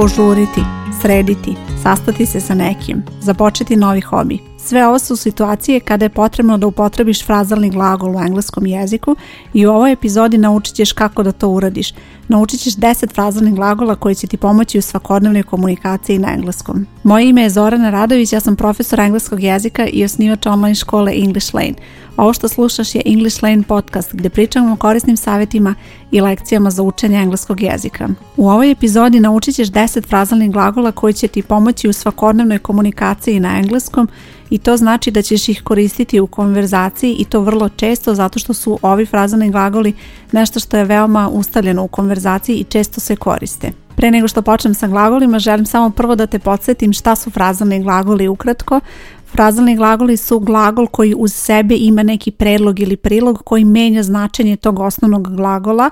požuriti, srediti, sastati se sa nekim, započeti novi hobi – sve ovo su situacije kada je potrebno da upotrebiš frazalni glagol u engleskom jeziku i u ovoj epizodi naučit ćeš kako da to uradiš. Naučit ćeš 10 frazalnih glagola koji će ti pomoći u svakodnevnoj komunikaciji na engleskom. Moje ime je Zorana Radović, ja sam profesor engleskog jezika i osnivač online škole English Lane. Ovo što slušaš je English Lane podcast gdje pričamo o korisnim savjetima i lekcijama za učenje engleskog jezika. U ovoj epizodi naučit ćeš 10 frazalnih glagola koji će ti pomoći u svakodnevnoj komunikaciji na engleskom i to znači da ćeš ih koristiti u konverzaciji i to vrlo često zato što su ovi frazalni glagoli nešto što je veoma ustavljeno u konverzaciji i često se koriste. Pre nego što počnem sa glagolima, želim samo prvo da te podsjetim šta su frazalni glagoli ukratko. Frazalni glagoli su glagol koji uz sebe ima neki predlog ili prilog koji menja značenje tog osnovnog glagola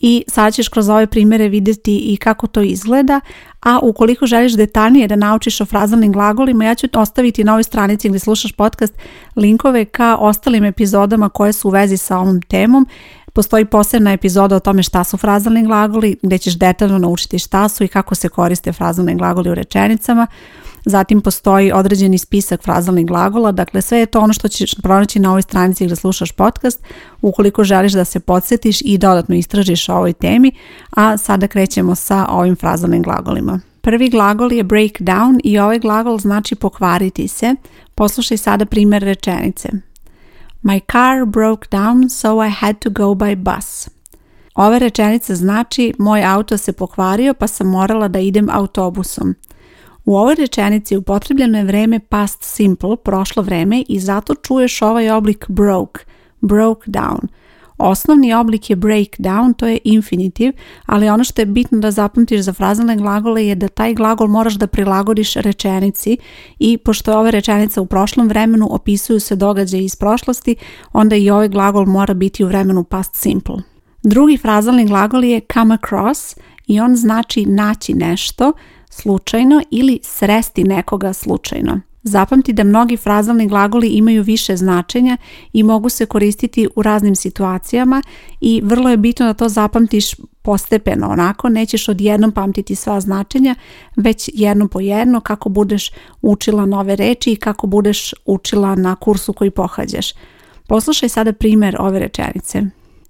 i sad ćeš kroz ove primjere vidjeti i kako to izgleda, a ukoliko želiš detaljnije da naučiš o frazalnim glagolima, ja ću ostaviti na ovoj stranici gdje slušaš podcast linkove ka ostalim epizodama koje su u vezi sa ovom temom. Postoji posebna epizoda o tome šta su frazalni glagoli, gdje ćeš detaljno naučiti šta su i kako se koriste frazalni glagoli u rečenicama. Zatim postoji određeni spisak frazalnih glagola, dakle sve je to ono što ćeš pronaći na ovoj stranici gde slušaš podcast, ukoliko želiš da se podsjetiš i dodatno istražiš o ovoj temi, a sada krećemo sa ovim frazalnim glagolima. Prvi glagol je break down i ovaj glagol znači pokvariti se. Poslušaj sada primjer rečenice. My car broke down so I had to go by bus. Ova rečenica znači moj auto se pokvario pa sam morala da idem autobusom. U ovoj rečenici upotrebljeno je vreme past simple, prošlo vreme i zato čuješ ovaj oblik broke, broke down. Osnovni oblik je breakdown, to je infinitiv, ali ono što je bitno da zapamtiš za frazalne glagole je da taj glagol moraš da prilagodiš rečenici i pošto ove ova rečenica u prošlom vremenu opisuju se događaje iz prošlosti, onda i ovaj glagol mora biti u vremenu past simple. Drugi frazalni glagol je come across i on znači naći nešto slučajno ili sresti nekoga slučajno. Zapamti da mnogi frazalni glagoli imaju više značenja i mogu se koristiti u raznim situacijama i vrlo je bitno da to zapamtiš postepeno, onako nećeš odjednom pamtiti sva značenja, već jedno po jedno kako budeš učila nove reči i kako budeš učila na kursu koji pohađaš. Poslušaj sada primjer ove rečenice.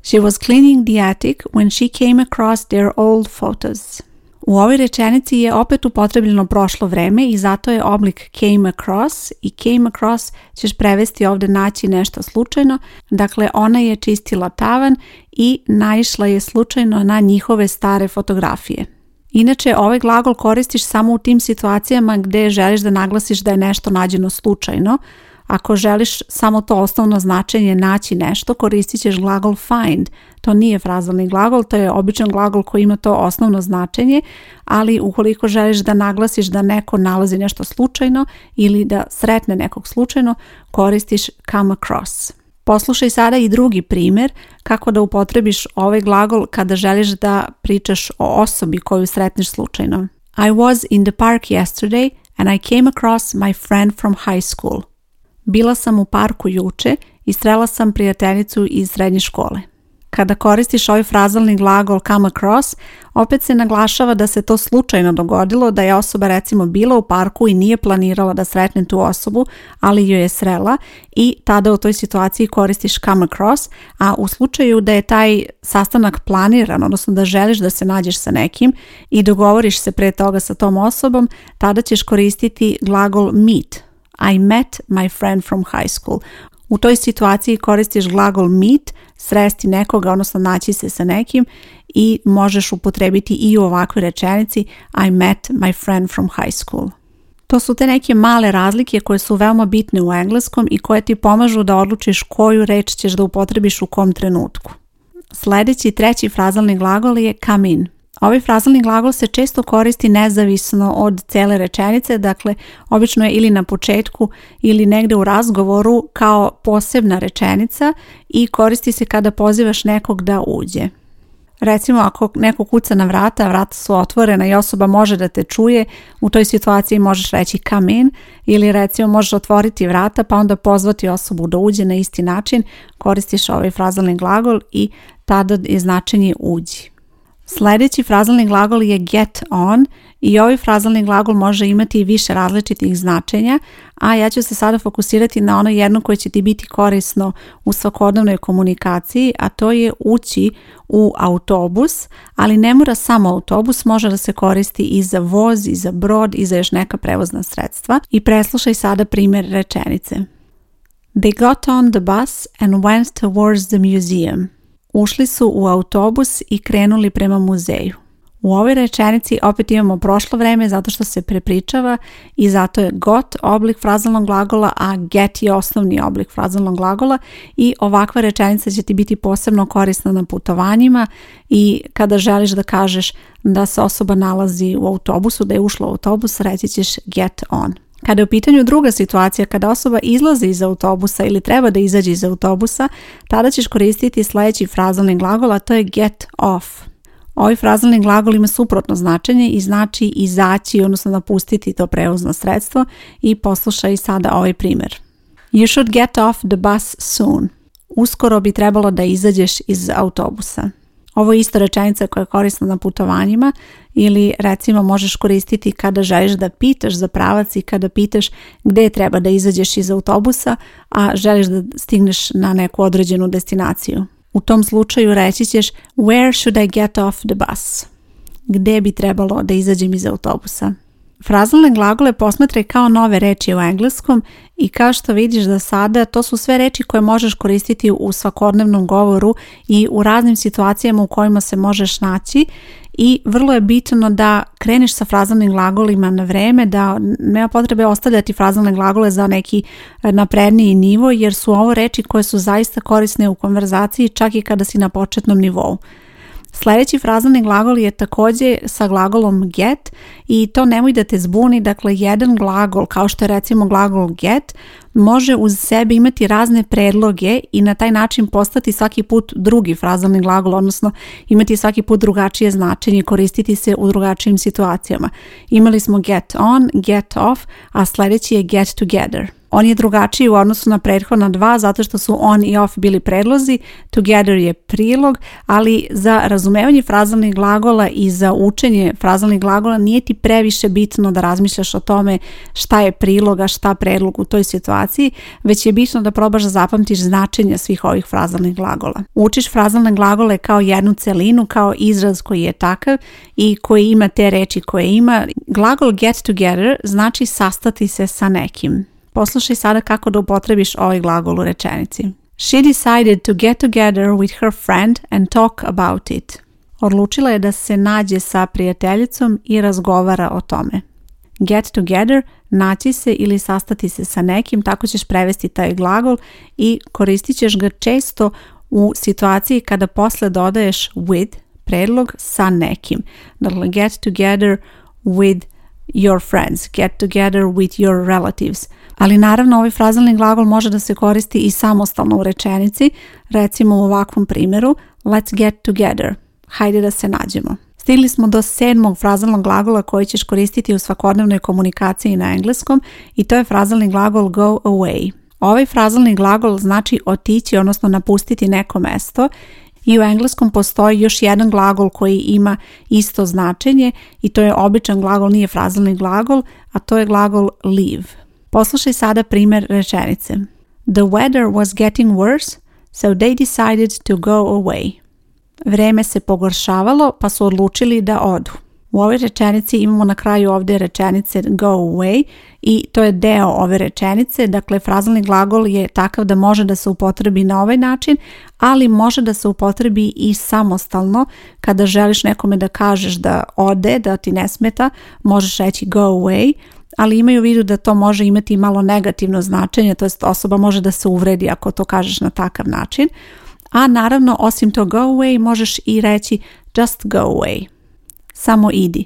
She was cleaning the attic when she came across their old photos. U ovoj rečenici je opet upotrebljeno prošlo vreme i zato je oblik came across i came across ćeš prevesti ovdje naći nešto slučajno. Dakle, ona je čistila tavan i naišla je slučajno na njihove stare fotografije. Inače, ovaj glagol koristiš samo u tim situacijama gdje želiš da naglasiš da je nešto nađeno slučajno, ako želiš samo to osnovno značenje naći nešto, koristit ćeš glagol find. To nije frazalni glagol, to je običan glagol koji ima to osnovno značenje, ali ukoliko želiš da naglasiš da neko nalazi nešto slučajno ili da sretne nekog slučajno, koristiš come across. Poslušaj sada i drugi primjer kako da upotrebiš ovaj glagol kada želiš da pričaš o osobi koju sretniš slučajno. I was in the park yesterday and I came across my friend from high school. Bila sam u parku juče i srela sam prijateljicu iz srednje škole. Kada koristiš ovaj frazalni glagol come across, opet se naglašava da se to slučajno dogodilo, da je osoba recimo bila u parku i nije planirala da sretne tu osobu, ali ju je srela i tada u toj situaciji koristiš come across, a u slučaju da je taj sastanak planiran, odnosno da želiš da se nađeš sa nekim i dogovoriš se pre toga sa tom osobom, tada ćeš koristiti glagol meet, i met my friend from high school. U toj situaciji koristiš glagol meet, sresti nekoga, odnosno naći se sa nekim i možeš upotrebiti i u ovakvoj rečenici I met my friend from high school. To su te neke male razlike koje su veoma bitne u engleskom i koje ti pomažu da odlučiš koju reč ćeš da upotrebiš u kom trenutku. Sljedeći treći frazalni glagol je come in. Ovaj frazalni glagol se često koristi nezavisno od cele rečenice, dakle obično je ili na početku ili negde u razgovoru kao posebna rečenica i koristi se kada pozivaš nekog da uđe. Recimo ako neko kuca na vrata, vrata su otvorena i osoba može da te čuje, u toj situaciji možeš reći come in ili recimo možeš otvoriti vrata pa onda pozvati osobu da uđe na isti način, koristiš ovaj frazalni glagol i tada je značenje uđi. Sljedeći frazalni glagol je get on i ovaj frazalni glagol može imati i više različitih značenja, a ja ću se sada fokusirati na ono jedno koje će ti biti korisno u svakodnevnoj komunikaciji, a to je ući u autobus, ali ne mora samo autobus, može da se koristi i za voz, i za brod, i za još neka prevozna sredstva. I preslušaj sada primjer rečenice. They got on the bus and went towards the museum. Ušli su u autobus i krenuli prema muzeju. U ovoj rečenici opet imamo prošlo vrijeme zato što se prepričava i zato je got oblik frazalnog glagola, a get je osnovni oblik frazalnog glagola i ovakva rečenica će ti biti posebno korisna na putovanjima i kada želiš da kažeš da se osoba nalazi u autobusu, da je ušla u autobus, reći ćeš get on. Kada je u pitanju druga situacija, kada osoba izlazi iz autobusa ili treba da izađe iz autobusa, tada ćeš koristiti sljedeći frazalni glagol, a to je get off. Ovaj frazalni glagol ima suprotno značenje i znači izaći, odnosno napustiti to preuzno sredstvo i poslušaj sada ovaj primjer. You should get off the bus soon. Uskoro bi trebalo da izađeš iz autobusa. Ovo je isto rečenica koja je korisna na putovanjima ili recimo možeš koristiti kada želiš da pitaš za pravac i kada pitaš gde treba da izađeš iz autobusa, a želiš da stigneš na neku određenu destinaciju. U tom slučaju reći ćeš where should I get off the bus? Gde bi trebalo da izađem iz autobusa? Frazalne glagole posmatraj kao nove reči u engleskom i kao što vidiš da sada to su sve reči koje možeš koristiti u svakodnevnom govoru i u raznim situacijama u kojima se možeš naći i vrlo je bitno da kreneš sa frazalnim glagolima na vreme, da nema potrebe ostavljati frazalne glagole za neki e, napredniji nivo jer su ovo reči koje su zaista korisne u konverzaciji čak i kada si na početnom nivou. Sljedeći frazalni glagol je također sa glagolom get i to nemoj da te zbuni, dakle jedan glagol kao što je recimo glagol get može uz sebe imati razne predloge i na taj način postati svaki put drugi frazalni glagol, odnosno imati svaki put drugačije značenje, koristiti se u drugačijim situacijama. Imali smo get on, get off, a sljedeći je get together. On je drugačiji u odnosu na prethodna dva zato što su on i off bili predlozi, together je prilog, ali za razumevanje frazalnih glagola i za učenje frazalnih glagola nije ti previše bitno da razmišljaš o tome šta je priloga, šta predlog u toj situaciji, već je bitno da probaš da zapamtiš značenja svih ovih frazalnih glagola. Učiš frazalne glagole kao jednu celinu, kao izraz koji je takav i koji ima te reči koje ima. Glagol get together znači sastati se sa nekim. Poslušaj sada kako da upotrebiš ovaj glagol u rečenici. She decided to get together with her friend and talk about it. Odlučila je da se nađe sa prijateljicom i razgovara o tome. Get together, naći se ili sastati se sa nekim, tako ćeš prevesti taj glagol i koristit ćeš ga često u situaciji kada posle dodaješ with, predlog sa nekim. Dakle, get together with your friends, get together with your relatives. Ali naravno ovaj frazalni glagol može da se koristi i samostalno u rečenici, recimo u ovakvom primjeru let's get together, hajde da se nađemo. Stigli smo do sedmog frazalnog glagola koji ćeš koristiti u svakodnevnoj komunikaciji na engleskom i to je frazalni glagol go away. Ovaj frazalni glagol znači otići, odnosno napustiti neko mesto i u engleskom postoji još jedan glagol koji ima isto značenje i to je običan glagol, nije frazalni glagol, a to je glagol leave. Poslušaj sada primjer rečenice. The weather was getting worse, so they decided to go away. Vreme se pogoršavalo, pa su odlučili da odu. U ovoj rečenici imamo na kraju ovdje rečenice go away i to je deo ove rečenice, dakle frazalni glagol je takav da može da se upotrebi na ovaj način, ali može da se upotrebi i samostalno kada želiš nekome da kažeš da ode, da ti ne smeta, možeš reći go away, ali imaju u vidu da to može imati malo negativno značenje, to jest osoba može da se uvredi ako to kažeš na takav način. A naravno, osim to go away, možeš i reći just go away samo idi.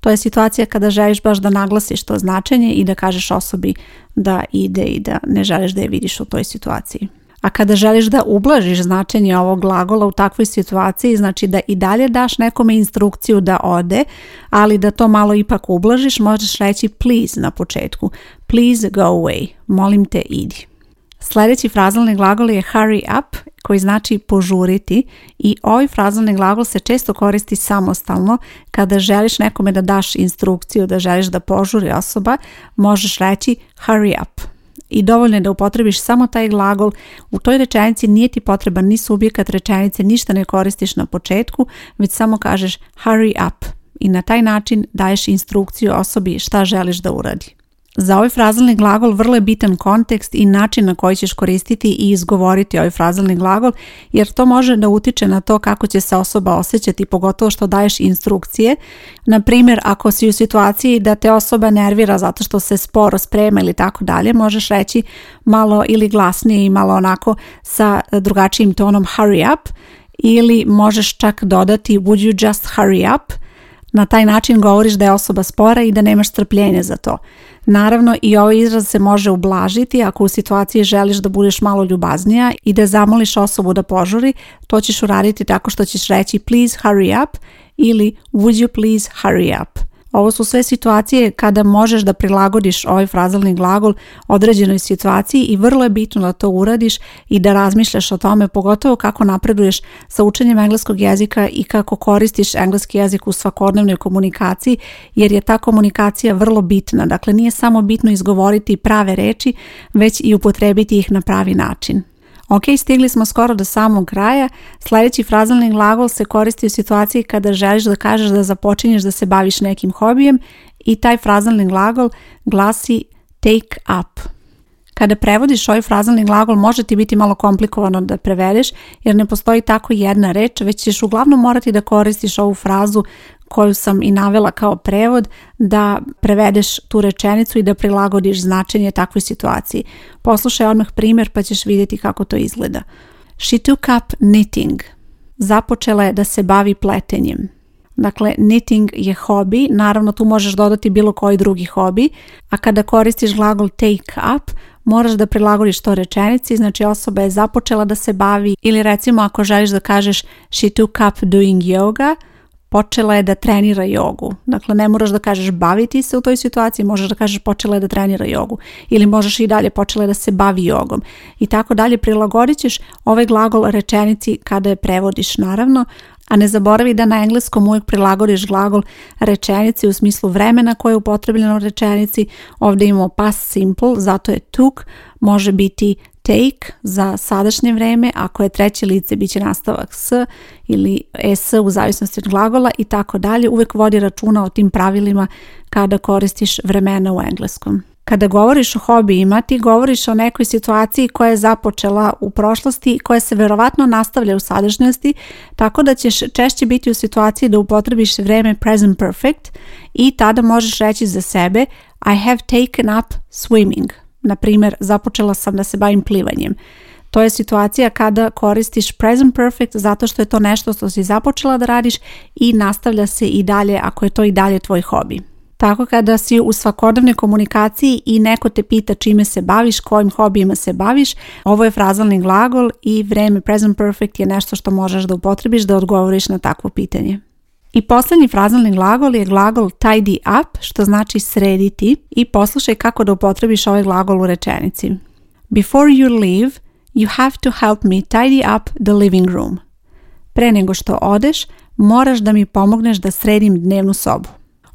To je situacija kada želiš baš da naglasiš to značenje i da kažeš osobi da ide i da ne želiš da je vidiš u toj situaciji. A kada želiš da ublažiš značenje ovog glagola u takvoj situaciji, znači da i dalje daš nekome instrukciju da ode, ali da to malo ipak ublažiš, možeš reći please na početku. Please go away. Molim te idi. Sljedeći frazalni glagol je hurry up koji znači požuriti i ovaj frazalni glagol se često koristi samostalno kada želiš nekome da daš instrukciju, da želiš da požuri osoba, možeš reći hurry up. I dovoljno je da upotrebiš samo taj glagol. U toj rečenici nije ti potreban ni subjekat rečenice, ništa ne koristiš na početku, već samo kažeš hurry up i na taj način daješ instrukciju osobi šta želiš da uradi. Za ovaj frazalni glagol vrlo je bitan kontekst i način na koji ćeš koristiti i izgovoriti ovaj frazalni glagol, jer to može da utiče na to kako će se osoba osjećati, pogotovo što daješ instrukcije. Na primjer, ako si u situaciji da te osoba nervira zato što se sporo sprema ili tako dalje, možeš reći malo ili glasnije i malo onako sa drugačijim tonom hurry up ili možeš čak dodati would you just hurry up. Na taj način govoriš da je osoba spora i da nemaš strpljenje za to. Naravno i ovaj izraz se može ublažiti ako u situaciji želiš da budeš malo ljubaznija i da zamoliš osobu da požuri, to ćeš uraditi tako što ćeš reći please hurry up ili would you please hurry up. Ovo su sve situacije kada možeš da prilagodiš ovaj frazalni glagol određenoj situaciji i vrlo je bitno da to uradiš i da razmišljaš o tome, pogotovo kako napreduješ sa učenjem engleskog jezika i kako koristiš engleski jezik u svakodnevnoj komunikaciji, jer je ta komunikacija vrlo bitna. Dakle, nije samo bitno izgovoriti prave reči, već i upotrebiti ih na pravi način. Ok, stigli smo skoro do samog kraja. Sljedeći frazalni glagol se koristi u situaciji kada želiš da kažeš da započinješ da se baviš nekim hobijem i taj frazalni glagol glasi take up. Kada prevodiš ovaj frazalni glagol može ti biti malo komplikovano da prevedeš jer ne postoji tako jedna reč, već ćeš uglavnom morati da koristiš ovu frazu koju sam i navela kao prevod da prevedeš tu rečenicu i da prilagodiš značenje takvoj situaciji. Poslušaj odmah primjer pa ćeš vidjeti kako to izgleda. She took up knitting. Započela je da se bavi pletenjem. Dakle, knitting je hobi, naravno tu možeš dodati bilo koji drugi hobi, a kada koristiš glagol take up, moraš da prilagodiš to rečenici, znači osoba je započela da se bavi ili recimo ako želiš da kažeš she took up doing yoga, počela je da trenira jogu. Dakle, ne moraš da kažeš baviti se u toj situaciji, možeš da kažeš počela je da trenira jogu. Ili možeš i dalje počela je da se bavi jogom. I tako dalje prilagodit ćeš ovaj glagol rečenici kada je prevodiš naravno, a ne zaboravi da na engleskom uvijek prilagodiš glagol rečenici u smislu vremena koje je upotrebljeno u rečenici. Ovdje imamo past simple, zato je took, može biti take za sadašnje vreme, ako je treće lice biće nastavak s ili e s u zavisnosti od glagola i tako dalje. Uvek vodi računa o tim pravilima kada koristiš vremena u engleskom. Kada govoriš o hobijima, ti govoriš o nekoj situaciji koja je započela u prošlosti i koja se verovatno nastavlja u sadašnjosti, tako da ćeš češće biti u situaciji da upotrebiš vreme present perfect i tada možeš reći za sebe I have taken up swimming. Na primjer, započela sam da se bavim plivanjem. To je situacija kada koristiš present perfect zato što je to nešto što si započela da radiš i nastavlja se i dalje ako je to i dalje tvoj hobi. Tako kada si u svakodnevnoj komunikaciji i neko te pita čime se baviš, kojim hobijima se baviš, ovo je frazalni glagol i vrijeme present perfect je nešto što možeš da upotrebiš da odgovoriš na takvo pitanje. I posljednji frazalni glagol je glagol tidy up, što znači srediti i poslušaj kako da upotrebiš ovaj glagol u rečenici. Before you leave, you have to help me tidy up the living room. Pre nego što odeš, moraš da mi pomogneš da sredim dnevnu sobu.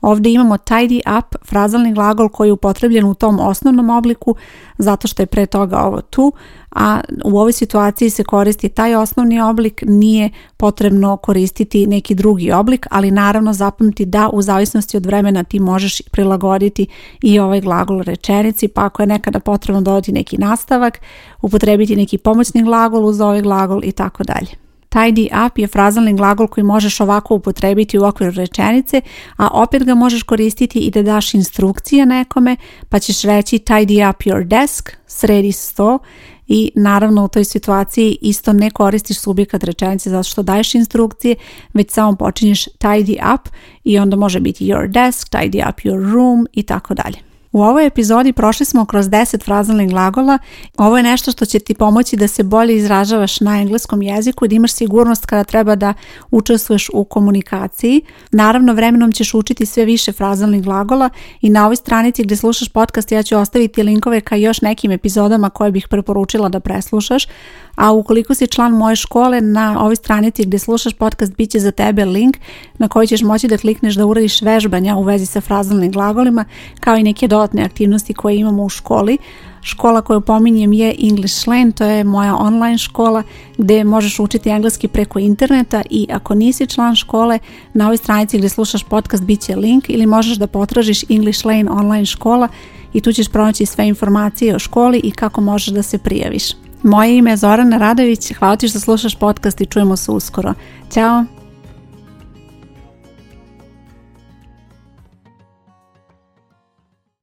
Ovdje imamo tidy up, frazalni glagol koji je upotrebljen u tom osnovnom obliku, zato što je pre toga ovo tu, a u ovoj situaciji se koristi taj osnovni oblik, nije potrebno koristiti neki drugi oblik, ali naravno zapamti da u zavisnosti od vremena ti možeš prilagoditi i ovaj glagol rečenici, pa ako je nekada potrebno dodati neki nastavak, upotrebiti neki pomoćni glagol uz ovaj glagol i tako dalje. Tidy up je frazalni glagol koji možeš ovako upotrebiti u okviru rečenice, a opet ga možeš koristiti i da daš instrukcije nekome, pa ćeš reći tidy up your desk, sredi sto i naravno u toj situaciji isto ne koristiš subjekat rečenice zato što daješ instrukcije, već samo počinješ tidy up i onda može biti your desk, tidy up your room i tako dalje. U ovoj epizodi prošli smo kroz 10 frazalnih glagola. Ovo je nešto što će ti pomoći da se bolje izražavaš na engleskom jeziku i da imaš sigurnost kada treba da učestvuješ u komunikaciji. Naravno, vremenom ćeš učiti sve više frazalnih glagola i na ovoj stranici gdje slušaš podcast ja ću ostaviti linkove ka još nekim epizodama koje bih preporučila da preslušaš. A ukoliko si član moje škole na ovoj stranici gdje slušaš podcast bit će za tebe link na koji ćeš moći da klikneš da uradiš vežbanja u vezi sa frazalnim glagolima kao i neke do dodatne aktivnosti koje imamo u školi. Škola koju pominjem je English Lane, to je moja online škola gdje možeš učiti engleski preko interneta i ako nisi član škole, na ovoj stranici ili slušaš podcast bit će link ili možeš da potražiš English Lane online škola i tu ćeš pronaći sve informacije o školi i kako možeš da se prijaviš. Moje ime je Zorana Radović, hvala ti što slušaš podcast i čujemo se uskoro. Ćao!